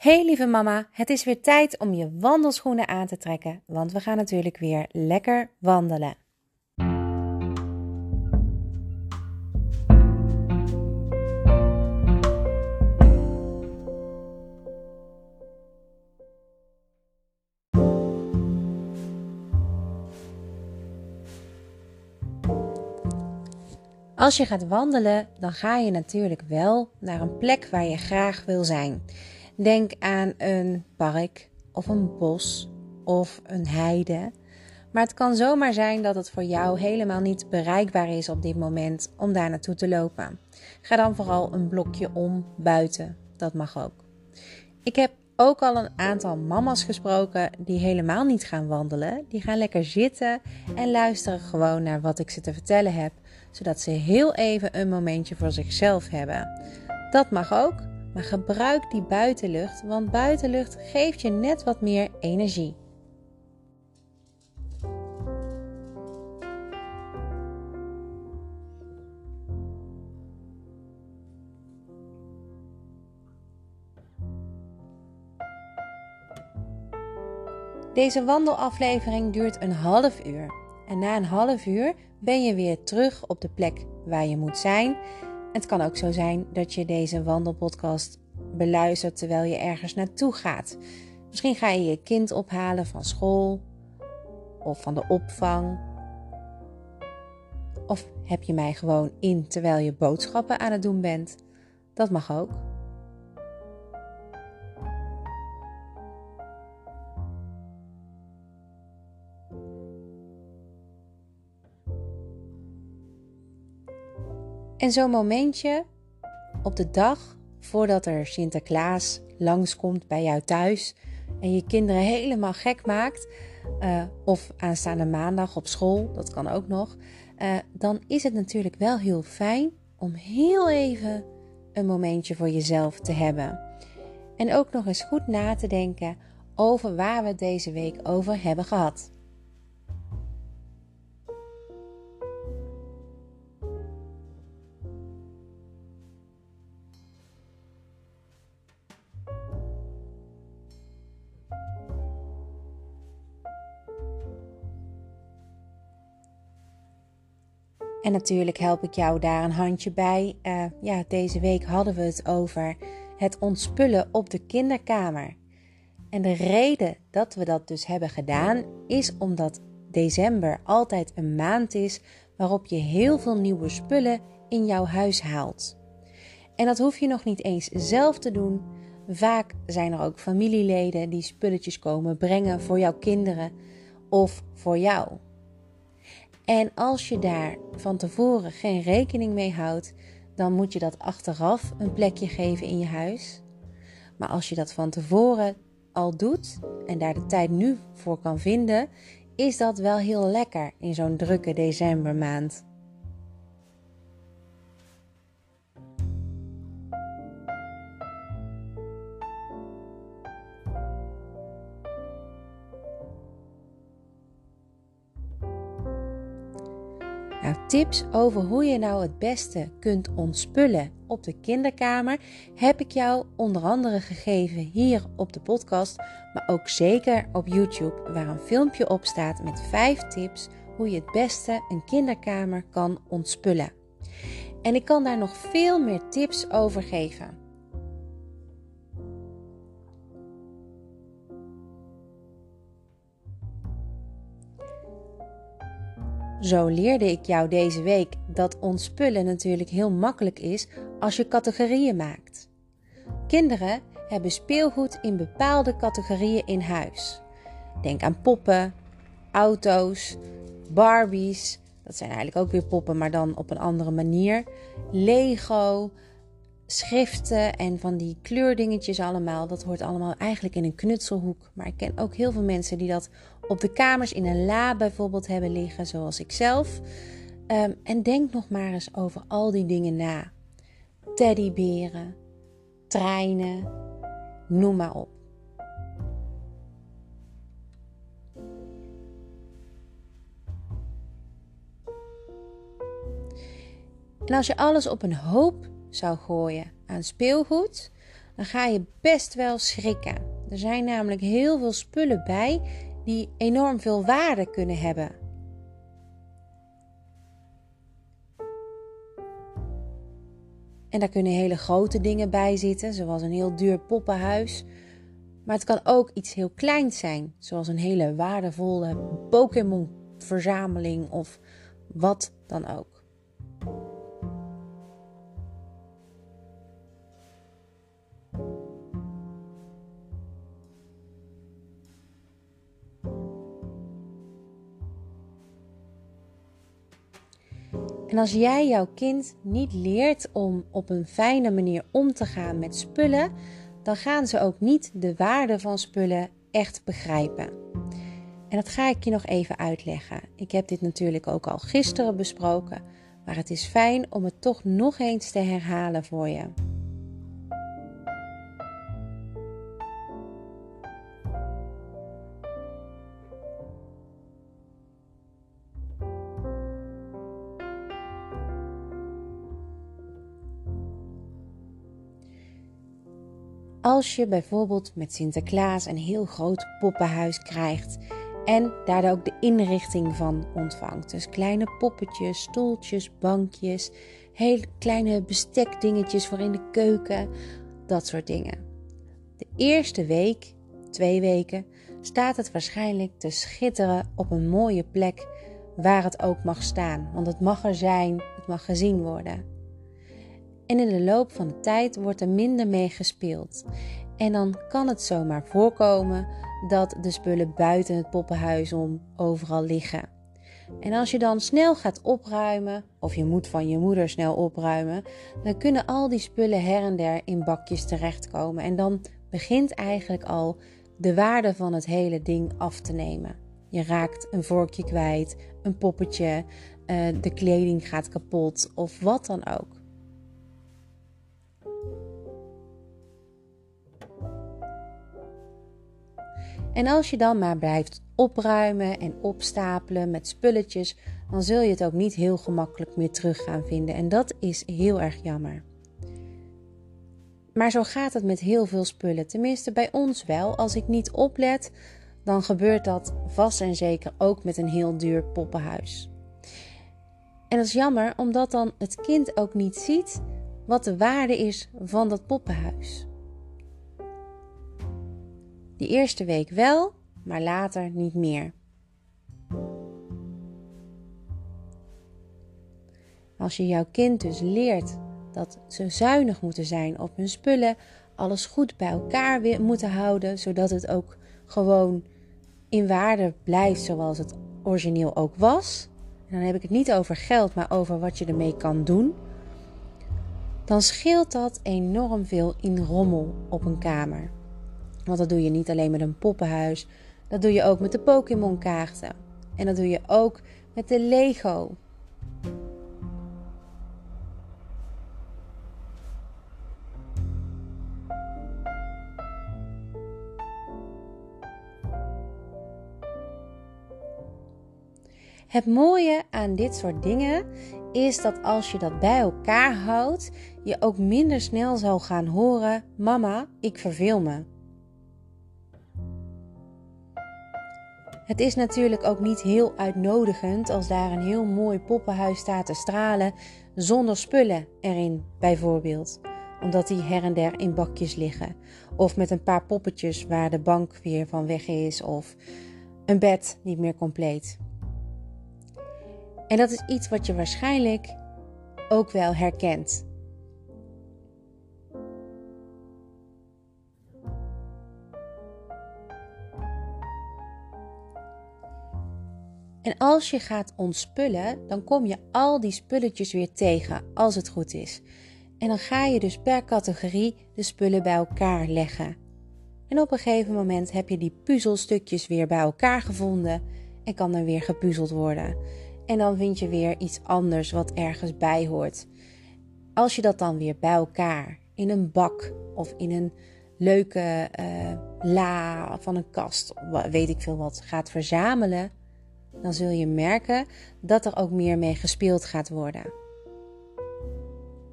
Hey lieve mama, het is weer tijd om je wandelschoenen aan te trekken, want we gaan natuurlijk weer lekker wandelen. Als je gaat wandelen, dan ga je natuurlijk wel naar een plek waar je graag wil zijn. Denk aan een park of een bos of een heide. Maar het kan zomaar zijn dat het voor jou helemaal niet bereikbaar is op dit moment om daar naartoe te lopen. Ga dan vooral een blokje om buiten. Dat mag ook. Ik heb ook al een aantal mama's gesproken die helemaal niet gaan wandelen. Die gaan lekker zitten en luisteren gewoon naar wat ik ze te vertellen heb, zodat ze heel even een momentje voor zichzelf hebben. Dat mag ook, maar gebruik die buitenlucht, want buitenlucht geeft je net wat meer energie. Deze wandelaflevering duurt een half uur. En na een half uur ben je weer terug op de plek waar je moet zijn. Het kan ook zo zijn dat je deze wandelpodcast beluistert terwijl je ergens naartoe gaat. Misschien ga je je kind ophalen van school of van de opvang. Of heb je mij gewoon in terwijl je boodschappen aan het doen bent. Dat mag ook. En zo'n momentje op de dag voordat er Sinterklaas langskomt bij jou thuis en je kinderen helemaal gek maakt, uh, of aanstaande maandag op school, dat kan ook nog, uh, dan is het natuurlijk wel heel fijn om heel even een momentje voor jezelf te hebben. En ook nog eens goed na te denken over waar we het deze week over hebben gehad. En natuurlijk help ik jou daar een handje bij. Uh, ja, deze week hadden we het over het ontspullen op de kinderkamer. En de reden dat we dat dus hebben gedaan is omdat december altijd een maand is waarop je heel veel nieuwe spullen in jouw huis haalt. En dat hoef je nog niet eens zelf te doen. Vaak zijn er ook familieleden die spulletjes komen brengen voor jouw kinderen of voor jou. En als je daar van tevoren geen rekening mee houdt, dan moet je dat achteraf een plekje geven in je huis. Maar als je dat van tevoren al doet en daar de tijd nu voor kan vinden, is dat wel heel lekker in zo'n drukke decembermaand. Nou, tips over hoe je nou het beste kunt ontspullen op de kinderkamer heb ik jou onder andere gegeven hier op de podcast, maar ook zeker op YouTube, waar een filmpje op staat met 5 tips hoe je het beste een kinderkamer kan ontspullen. En ik kan daar nog veel meer tips over geven. Zo leerde ik jou deze week dat ontspullen natuurlijk heel makkelijk is als je categorieën maakt. Kinderen hebben speelgoed in bepaalde categorieën in huis. Denk aan poppen, auto's, Barbies. Dat zijn eigenlijk ook weer poppen, maar dan op een andere manier. Lego, schriften en van die kleurdingetjes allemaal. Dat hoort allemaal eigenlijk in een knutselhoek. Maar ik ken ook heel veel mensen die dat op de kamers in een la bijvoorbeeld hebben liggen, zoals ik zelf. Um, en denk nog maar eens over al die dingen na. Teddyberen, treinen, noem maar op. En als je alles op een hoop zou gooien aan speelgoed, dan ga je best wel schrikken. Er zijn namelijk heel veel spullen bij die enorm veel waarde kunnen hebben. En daar kunnen hele grote dingen bij zitten, zoals een heel duur poppenhuis. Maar het kan ook iets heel kleins zijn, zoals een hele waardevolle Pokémon-verzameling of wat dan ook. Als jij jouw kind niet leert om op een fijne manier om te gaan met spullen, dan gaan ze ook niet de waarde van spullen echt begrijpen. En dat ga ik je nog even uitleggen. Ik heb dit natuurlijk ook al gisteren besproken, maar het is fijn om het toch nog eens te herhalen voor je. Als je bijvoorbeeld met Sinterklaas een heel groot poppenhuis krijgt en daar ook de inrichting van ontvangt. Dus kleine poppetjes, stoeltjes, bankjes, heel kleine bestekdingetjes voor in de keuken, dat soort dingen. De eerste week, twee weken, staat het waarschijnlijk te schitteren op een mooie plek waar het ook mag staan. Want het mag er zijn, het mag gezien worden. En in de loop van de tijd wordt er minder mee gespeeld. En dan kan het zomaar voorkomen dat de spullen buiten het poppenhuis om overal liggen. En als je dan snel gaat opruimen, of je moet van je moeder snel opruimen, dan kunnen al die spullen her en der in bakjes terechtkomen. En dan begint eigenlijk al de waarde van het hele ding af te nemen. Je raakt een vorkje kwijt, een poppetje, eh, de kleding gaat kapot of wat dan ook. En als je dan maar blijft opruimen en opstapelen met spulletjes, dan zul je het ook niet heel gemakkelijk meer terug gaan vinden. En dat is heel erg jammer. Maar zo gaat het met heel veel spullen. Tenminste, bij ons wel. Als ik niet oplet, dan gebeurt dat vast en zeker ook met een heel duur poppenhuis. En dat is jammer, omdat dan het kind ook niet ziet wat de waarde is van dat poppenhuis. De eerste week wel, maar later niet meer. Als je jouw kind dus leert dat ze zuinig moeten zijn op hun spullen, alles goed bij elkaar moeten houden, zodat het ook gewoon in waarde blijft zoals het origineel ook was. En dan heb ik het niet over geld, maar over wat je ermee kan doen. Dan scheelt dat enorm veel in rommel op een kamer. Want dat doe je niet alleen met een poppenhuis. Dat doe je ook met de Pokémon kaarten. En dat doe je ook met de Lego. Het mooie aan dit soort dingen is dat als je dat bij elkaar houdt, je ook minder snel zal gaan horen: Mama, ik verveel me. Het is natuurlijk ook niet heel uitnodigend als daar een heel mooi poppenhuis staat te stralen zonder spullen erin, bijvoorbeeld, omdat die her en der in bakjes liggen, of met een paar poppetjes waar de bank weer van weg is, of een bed niet meer compleet. En dat is iets wat je waarschijnlijk ook wel herkent. En als je gaat ontspullen, dan kom je al die spulletjes weer tegen, als het goed is. En dan ga je dus per categorie de spullen bij elkaar leggen. En op een gegeven moment heb je die puzzelstukjes weer bij elkaar gevonden en kan er weer gepuzzeld worden. En dan vind je weer iets anders wat ergens bij hoort. Als je dat dan weer bij elkaar in een bak of in een leuke uh, la van een kast, weet ik veel wat, gaat verzamelen, dan zul je merken dat er ook meer mee gespeeld gaat worden.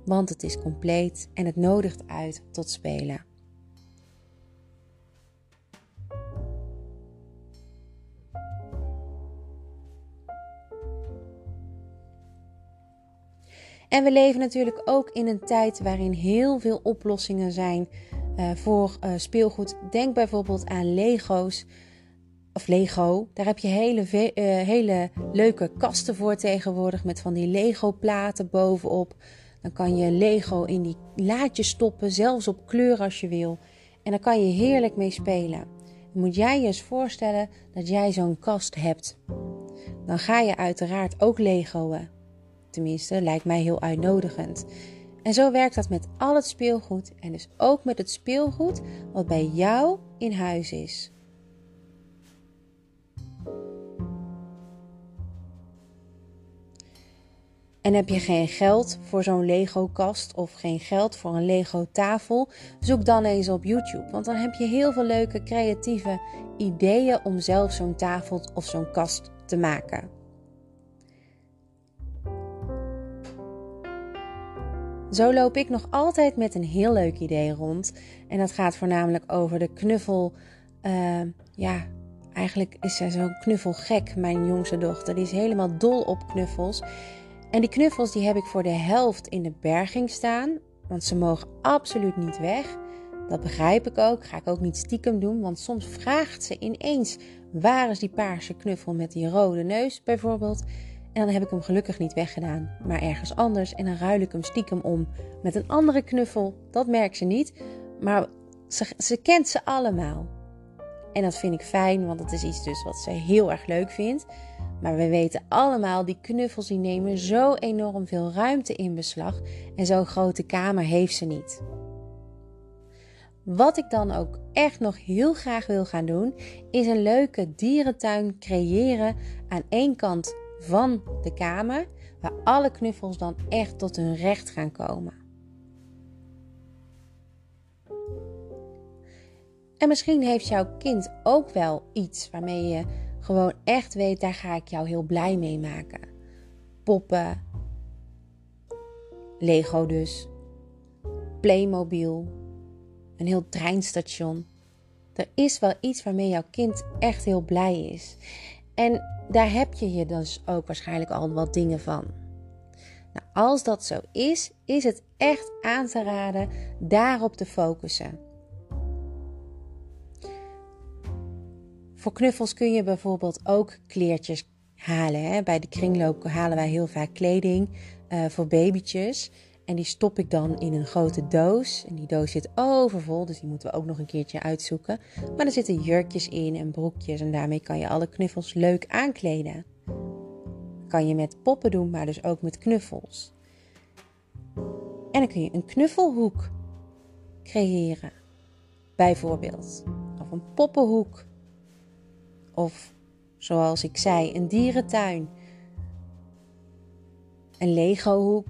Want het is compleet en het nodigt uit tot spelen. En we leven natuurlijk ook in een tijd waarin heel veel oplossingen zijn eh, voor eh, speelgoed. Denk bijvoorbeeld aan Lego's of Lego. Daar heb je hele, uh, hele leuke kasten voor tegenwoordig met van die Lego-platen bovenop. Dan kan je Lego in die laadjes stoppen, zelfs op kleur als je wil. En dan kan je heerlijk mee spelen. Moet jij je eens voorstellen dat jij zo'n kast hebt. Dan ga je uiteraard ook Legoen. Tenminste, lijkt mij heel uitnodigend. En zo werkt dat met al het speelgoed en dus ook met het speelgoed wat bij jou in huis is. En heb je geen geld voor zo'n Lego-kast of geen geld voor een Lego-tafel? Zoek dan eens op YouTube, want dan heb je heel veel leuke creatieve ideeën om zelf zo'n tafel of zo'n kast te maken. Zo loop ik nog altijd met een heel leuk idee rond. En dat gaat voornamelijk over de knuffel. Uh, ja, eigenlijk is zij zo knuffelgek, mijn jongste dochter. Die is helemaal dol op knuffels. En die knuffels die heb ik voor de helft in de berging staan. Want ze mogen absoluut niet weg. Dat begrijp ik ook. Ga ik ook niet stiekem doen. Want soms vraagt ze ineens: waar is die paarse knuffel met die rode neus bijvoorbeeld? En dan heb ik hem gelukkig niet weggedaan, maar ergens anders. En dan ruil ik hem stiekem om met een andere knuffel. Dat merkt ze niet, maar ze, ze kent ze allemaal. En dat vind ik fijn, want het is iets dus wat ze heel erg leuk vindt. Maar we weten allemaal, die knuffels die nemen zo enorm veel ruimte in beslag. En zo'n grote kamer heeft ze niet. Wat ik dan ook echt nog heel graag wil gaan doen, is een leuke dierentuin creëren. Aan één kant van de kamer, waar alle knuffels dan echt tot hun recht gaan komen. En misschien heeft jouw kind ook wel iets waarmee je gewoon echt weet, daar ga ik jou heel blij mee maken. Poppen, Lego dus, Playmobil, een heel treinstation. Er is wel iets waarmee jouw kind echt heel blij is. En daar heb je je dus ook waarschijnlijk al wat dingen van. Nou, als dat zo is, is het echt aan te raden daarop te focussen. Voor knuffels kun je bijvoorbeeld ook kleertjes halen. Hè? Bij de kringloop halen wij heel vaak kleding uh, voor babytjes. En die stop ik dan in een grote doos. En die doos zit overvol, dus die moeten we ook nog een keertje uitzoeken. Maar er zitten jurkjes in en broekjes en daarmee kan je alle knuffels leuk aankleden. kan je met poppen doen, maar dus ook met knuffels. En dan kun je een knuffelhoek creëren. Bijvoorbeeld. Of een poppenhoek. Of zoals ik zei, een dierentuin. Een Lego-hoek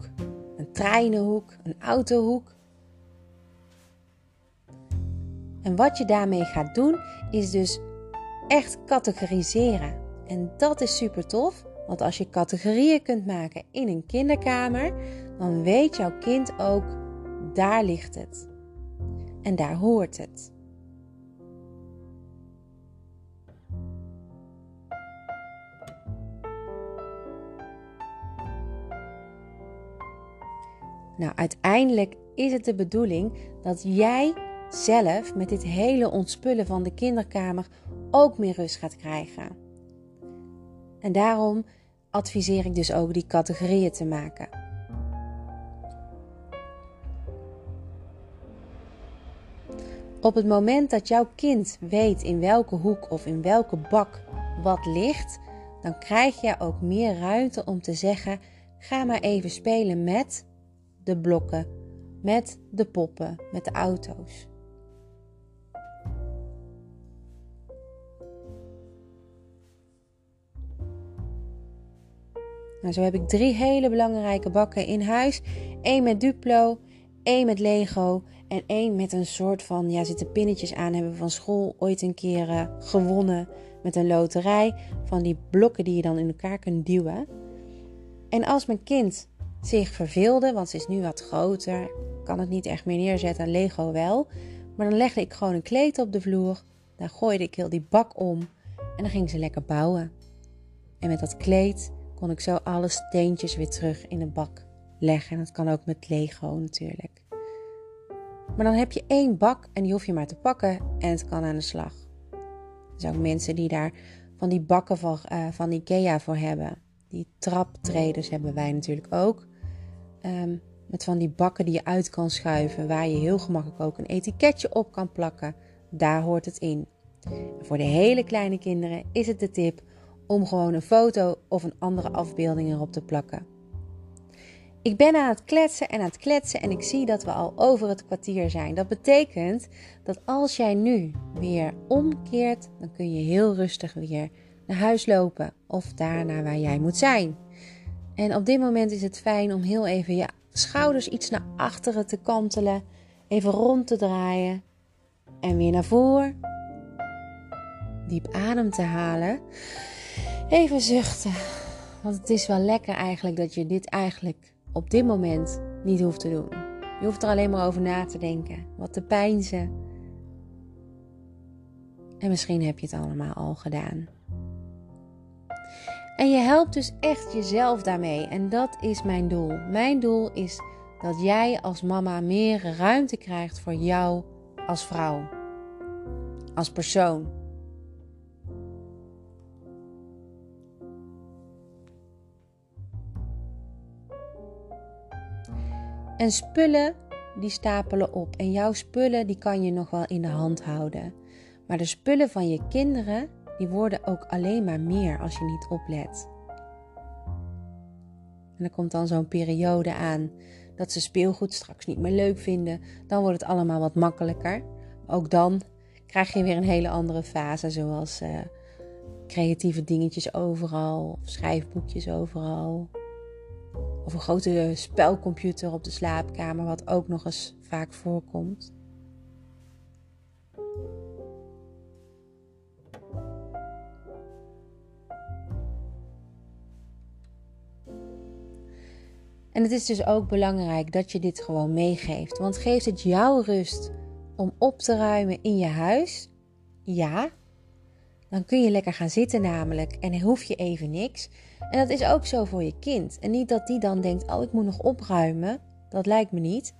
een treinenhoek, een autohoek. En wat je daarmee gaat doen, is dus echt categoriseren. En dat is super tof, want als je categorieën kunt maken in een kinderkamer, dan weet jouw kind ook, daar ligt het. En daar hoort het. Nou, uiteindelijk is het de bedoeling dat jij zelf met dit hele ontspullen van de kinderkamer ook meer rust gaat krijgen. En daarom adviseer ik dus ook die categorieën te maken. Op het moment dat jouw kind weet in welke hoek of in welke bak wat ligt, dan krijg je ook meer ruimte om te zeggen: ga maar even spelen met de blokken, met de poppen, met de auto's. Nou, zo heb ik drie hele belangrijke bakken in huis. Eén met Duplo, één met Lego en één met een soort van, ja, zitten pinnetjes aan, hebben we van school ooit een keer uh, gewonnen met een loterij. Van die blokken die je dan in elkaar kunt duwen. En als mijn kind zich verveelde, want ze is nu wat groter. Kan het niet echt meer neerzetten, Lego wel. Maar dan legde ik gewoon een kleed op de vloer. Dan gooide ik heel die bak om en dan ging ze lekker bouwen. En met dat kleed kon ik zo alle steentjes weer terug in de bak leggen. En dat kan ook met Lego natuurlijk. Maar dan heb je één bak en die hoef je maar te pakken en het kan aan de slag. Er zijn mensen die daar van die bakken van, uh, van Ikea voor hebben. Die traptreders hebben wij natuurlijk ook. Um, met van die bakken die je uit kan schuiven, waar je heel gemakkelijk ook een etiketje op kan plakken. Daar hoort het in. voor de hele kleine kinderen is het de tip om gewoon een foto of een andere afbeelding erop te plakken. Ik ben aan het kletsen en aan het kletsen en ik zie dat we al over het kwartier zijn. Dat betekent dat als jij nu weer omkeert, dan kun je heel rustig weer naar huis lopen of daarna waar jij moet zijn. En op dit moment is het fijn om heel even je schouders iets naar achteren te kantelen, even rond te draaien en weer naar voren. Diep adem te halen. Even zuchten. Want het is wel lekker eigenlijk dat je dit eigenlijk op dit moment niet hoeft te doen. Je hoeft er alleen maar over na te denken, wat te pijnzen. En misschien heb je het allemaal al gedaan. En je helpt dus echt jezelf daarmee. En dat is mijn doel. Mijn doel is dat jij als mama meer ruimte krijgt voor jou als vrouw, als persoon. En spullen die stapelen op. En jouw spullen die kan je nog wel in de hand houden. Maar de spullen van je kinderen die worden ook alleen maar meer als je niet oplet. En er komt dan zo'n periode aan dat ze speelgoed straks niet meer leuk vinden. Dan wordt het allemaal wat makkelijker. Ook dan krijg je weer een hele andere fase, zoals uh, creatieve dingetjes overal, of schrijfboekjes overal. Of een grote spelcomputer op de slaapkamer, wat ook nog eens vaak voorkomt. En het is dus ook belangrijk dat je dit gewoon meegeeft. Want geeft het jou rust om op te ruimen in je huis? Ja. Dan kun je lekker gaan zitten namelijk en hoef je even niks. En dat is ook zo voor je kind. En niet dat die dan denkt, oh ik moet nog opruimen. Dat lijkt me niet.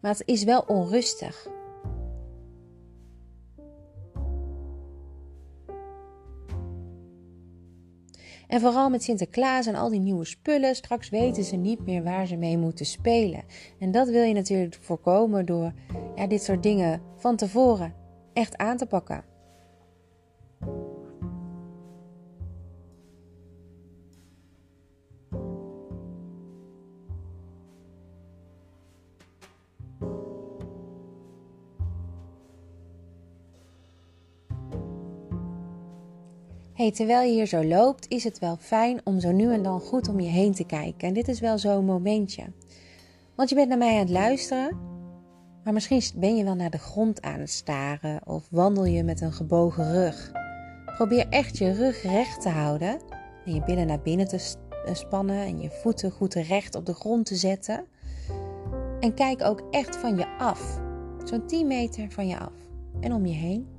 Maar het is wel onrustig. En vooral met Sinterklaas en al die nieuwe spullen, straks weten ze niet meer waar ze mee moeten spelen. En dat wil je natuurlijk voorkomen door ja, dit soort dingen van tevoren echt aan te pakken. Terwijl je hier zo loopt, is het wel fijn om zo nu en dan goed om je heen te kijken. En dit is wel zo'n momentje. Want je bent naar mij aan het luisteren, maar misschien ben je wel naar de grond aan het staren of wandel je met een gebogen rug. Probeer echt je rug recht te houden en je billen naar binnen te eh, spannen en je voeten goed recht op de grond te zetten. En kijk ook echt van je af, zo'n 10 meter van je af en om je heen.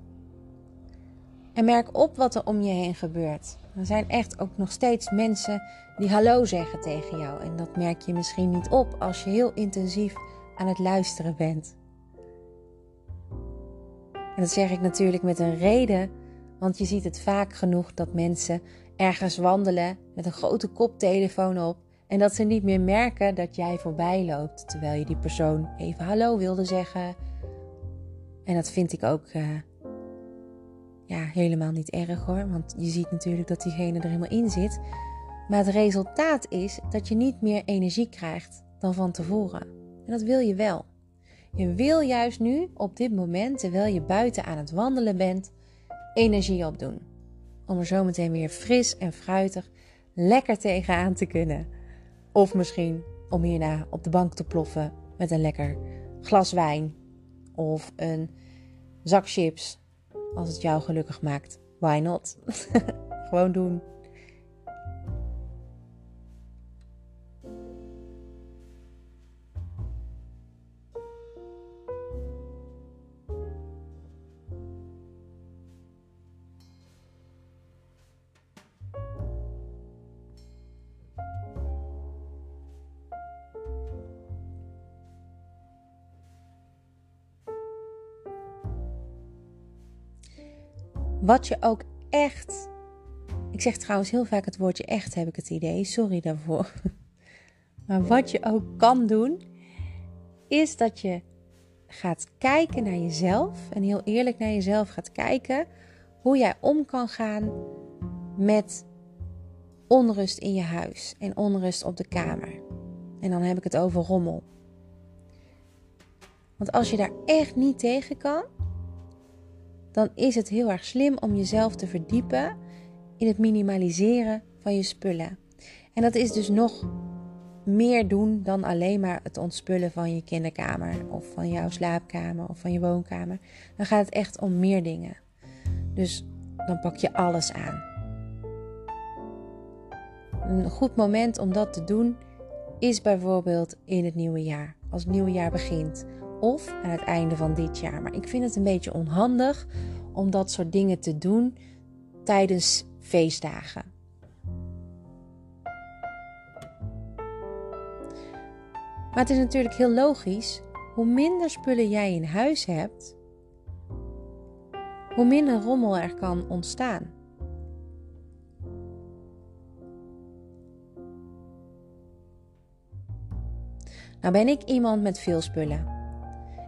En merk op wat er om je heen gebeurt. Er zijn echt ook nog steeds mensen die hallo zeggen tegen jou. En dat merk je misschien niet op als je heel intensief aan het luisteren bent. En dat zeg ik natuurlijk met een reden, want je ziet het vaak genoeg dat mensen ergens wandelen met een grote koptelefoon op en dat ze niet meer merken dat jij voorbij loopt terwijl je die persoon even hallo wilde zeggen. En dat vind ik ook uh, ja, helemaal niet erg hoor, want je ziet natuurlijk dat diegene er helemaal in zit. Maar het resultaat is dat je niet meer energie krijgt dan van tevoren. En dat wil je wel. Je wil juist nu, op dit moment, terwijl je buiten aan het wandelen bent, energie opdoen. Om er zo meteen weer fris en fruitig lekker tegenaan te kunnen. Of misschien om hierna op de bank te ploffen met een lekker glas wijn of een zak chips als het jou gelukkig maakt. Why not? Gewoon doen. Wat je ook echt. Ik zeg trouwens heel vaak het woordje echt, heb ik het idee. Sorry daarvoor. Maar wat je ook kan doen, is dat je gaat kijken naar jezelf en heel eerlijk naar jezelf gaat kijken hoe jij om kan gaan met onrust in je huis en onrust op de kamer. En dan heb ik het over rommel. Want als je daar echt niet tegen kan, dan is het heel erg slim om jezelf te verdiepen in het minimaliseren van je spullen. En dat is dus nog meer doen dan alleen maar het ontspullen van je kinderkamer of van jouw slaapkamer of van je woonkamer. Dan gaat het echt om meer dingen. Dus dan pak je alles aan. Een goed moment om dat te doen is bijvoorbeeld in het nieuwe jaar, als het nieuwe jaar begint, of aan het einde van dit jaar. Maar ik vind het een beetje onhandig om dat soort dingen te doen tijdens feestdagen. Maar het is natuurlijk heel logisch. Hoe minder spullen jij in huis hebt, hoe minder rommel er kan ontstaan. Nou ben ik iemand met veel spullen.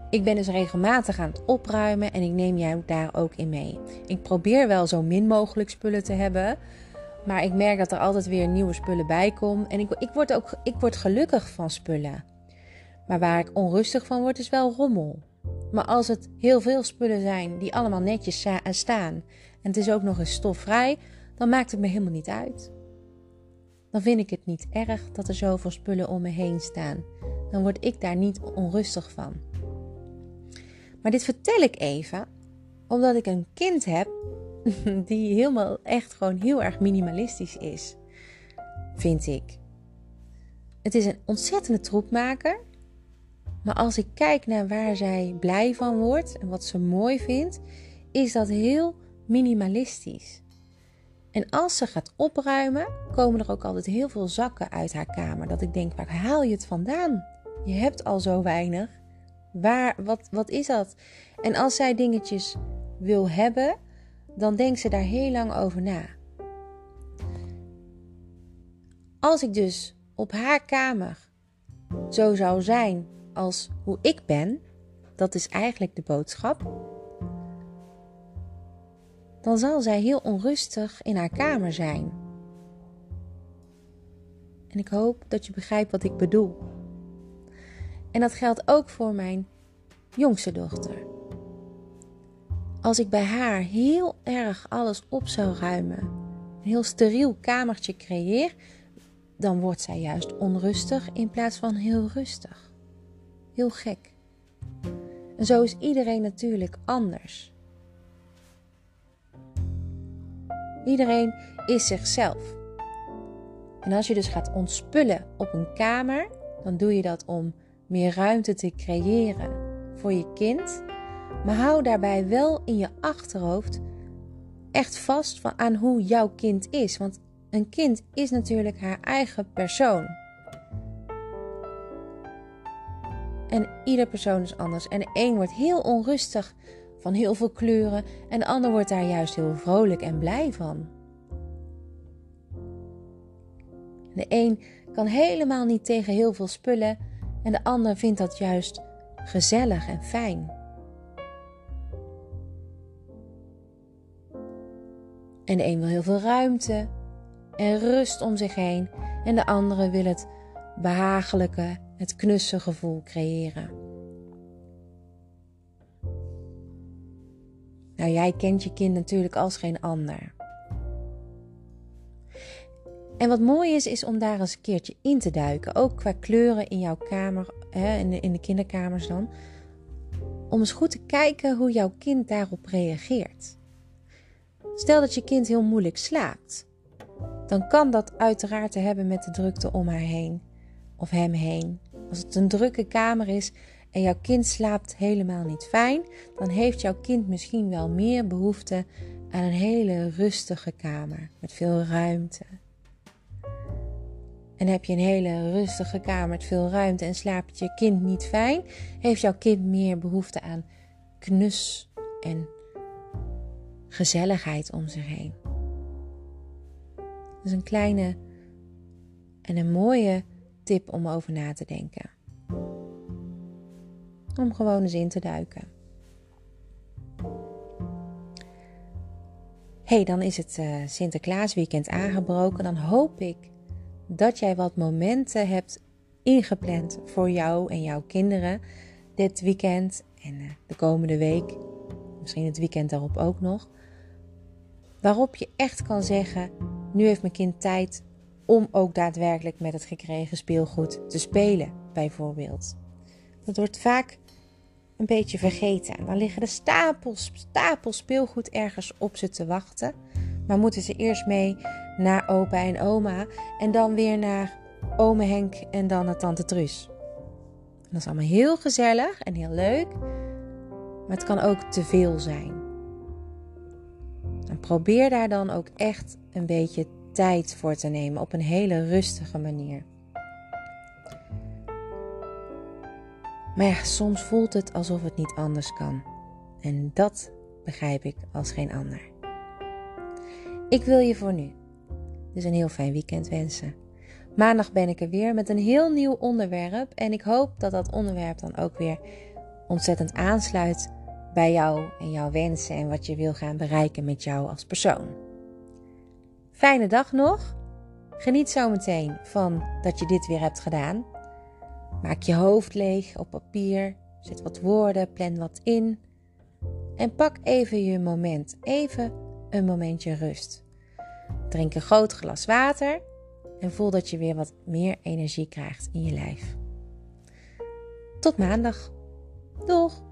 Ik ben dus regelmatig aan het opruimen en ik neem jou daar ook in mee. Ik probeer wel zo min mogelijk spullen te hebben, maar ik merk dat er altijd weer nieuwe spullen bij komen. En ik, ik, word ook ik word gelukkig van spullen. Maar waar ik onrustig van word, is wel rommel. Maar als het heel veel spullen zijn die allemaal netjes staan en het is ook nog eens stofvrij, dan maakt het me helemaal niet uit. Dan vind ik het niet erg dat er zoveel spullen om me heen staan. Dan word ik daar niet onrustig van. Maar dit vertel ik even omdat ik een kind heb die helemaal echt gewoon heel erg minimalistisch is. Vind ik. Het is een ontzettende troepmaker. Maar als ik kijk naar waar zij blij van wordt en wat ze mooi vindt, is dat heel minimalistisch. En als ze gaat opruimen, komen er ook altijd heel veel zakken uit haar kamer. Dat ik denk, waar haal je het vandaan? Je hebt al zo weinig. Waar, wat, wat is dat? En als zij dingetjes wil hebben, dan denkt ze daar heel lang over na. Als ik dus op haar kamer zo zou zijn als hoe ik ben, dat is eigenlijk de boodschap, dan zal zij heel onrustig in haar kamer zijn. En ik hoop dat je begrijpt wat ik bedoel. En dat geldt ook voor mijn jongste dochter. Als ik bij haar heel erg alles op zou ruimen, een heel steriel kamertje creëer, dan wordt zij juist onrustig in plaats van heel rustig. Heel gek. En zo is iedereen natuurlijk anders. Iedereen is zichzelf. En als je dus gaat ontspullen op een kamer, dan doe je dat om meer ruimte te creëren voor je kind. Maar hou daarbij wel in je achterhoofd echt vast van aan hoe jouw kind is. Want een kind is natuurlijk haar eigen persoon. En ieder persoon is anders. En de een wordt heel onrustig van heel veel kleuren en de ander wordt daar juist heel vrolijk en blij van. De een kan helemaal niet tegen heel veel spullen en de ander vindt dat juist gezellig en fijn. En de een wil heel veel ruimte en rust om zich heen en de andere wil het behagelijke, het knusse gevoel creëren. Nou, jij kent je kind natuurlijk als geen ander. En wat mooi is, is om daar eens een keertje in te duiken. Ook qua kleuren in jouw kamer, hè, in, de, in de kinderkamers dan. Om eens goed te kijken hoe jouw kind daarop reageert. Stel dat je kind heel moeilijk slaapt. Dan kan dat uiteraard te hebben met de drukte om haar heen of hem heen. Als het een drukke kamer is en jouw kind slaapt helemaal niet fijn, dan heeft jouw kind misschien wel meer behoefte aan een hele rustige kamer met veel ruimte. En heb je een hele rustige kamer met veel ruimte en slaapt je kind niet fijn, heeft jouw kind meer behoefte aan knus en gezelligheid om zich heen. Dat is een kleine en een mooie tip om over na te denken. Om gewoon eens in te duiken. hey, dan is het uh, Sinterklaasweekend aangebroken. Dan hoop ik dat jij wat momenten hebt ingepland voor jou en jouw kinderen dit weekend en uh, de komende week. Misschien het weekend daarop ook nog. Waarop je echt kan zeggen: nu heeft mijn kind tijd om ook daadwerkelijk met het gekregen speelgoed te spelen, bijvoorbeeld. Dat wordt vaak een beetje vergeten. Dan liggen er stapels, stapels speelgoed ergens op ze te wachten. Maar moeten ze eerst mee naar opa en oma en dan weer naar ome Henk en dan naar tante Truus. dat is allemaal heel gezellig en heel leuk, maar het kan ook te veel zijn. En probeer daar dan ook echt een beetje tijd voor te nemen op een hele rustige manier. Maar ja, soms voelt het alsof het niet anders kan. En dat begrijp ik als geen ander. Ik wil je voor nu dus een heel fijn weekend wensen. Maandag ben ik er weer met een heel nieuw onderwerp. En ik hoop dat dat onderwerp dan ook weer ontzettend aansluit bij jou en jouw wensen en wat je wil gaan bereiken met jou als persoon. Fijne dag nog. Geniet zo meteen van dat je dit weer hebt gedaan. Maak je hoofd leeg op papier, zet wat woorden, plan wat in. En pak even je moment, even een momentje rust. Drink een groot glas water en voel dat je weer wat meer energie krijgt in je lijf. Tot maandag. Doeg!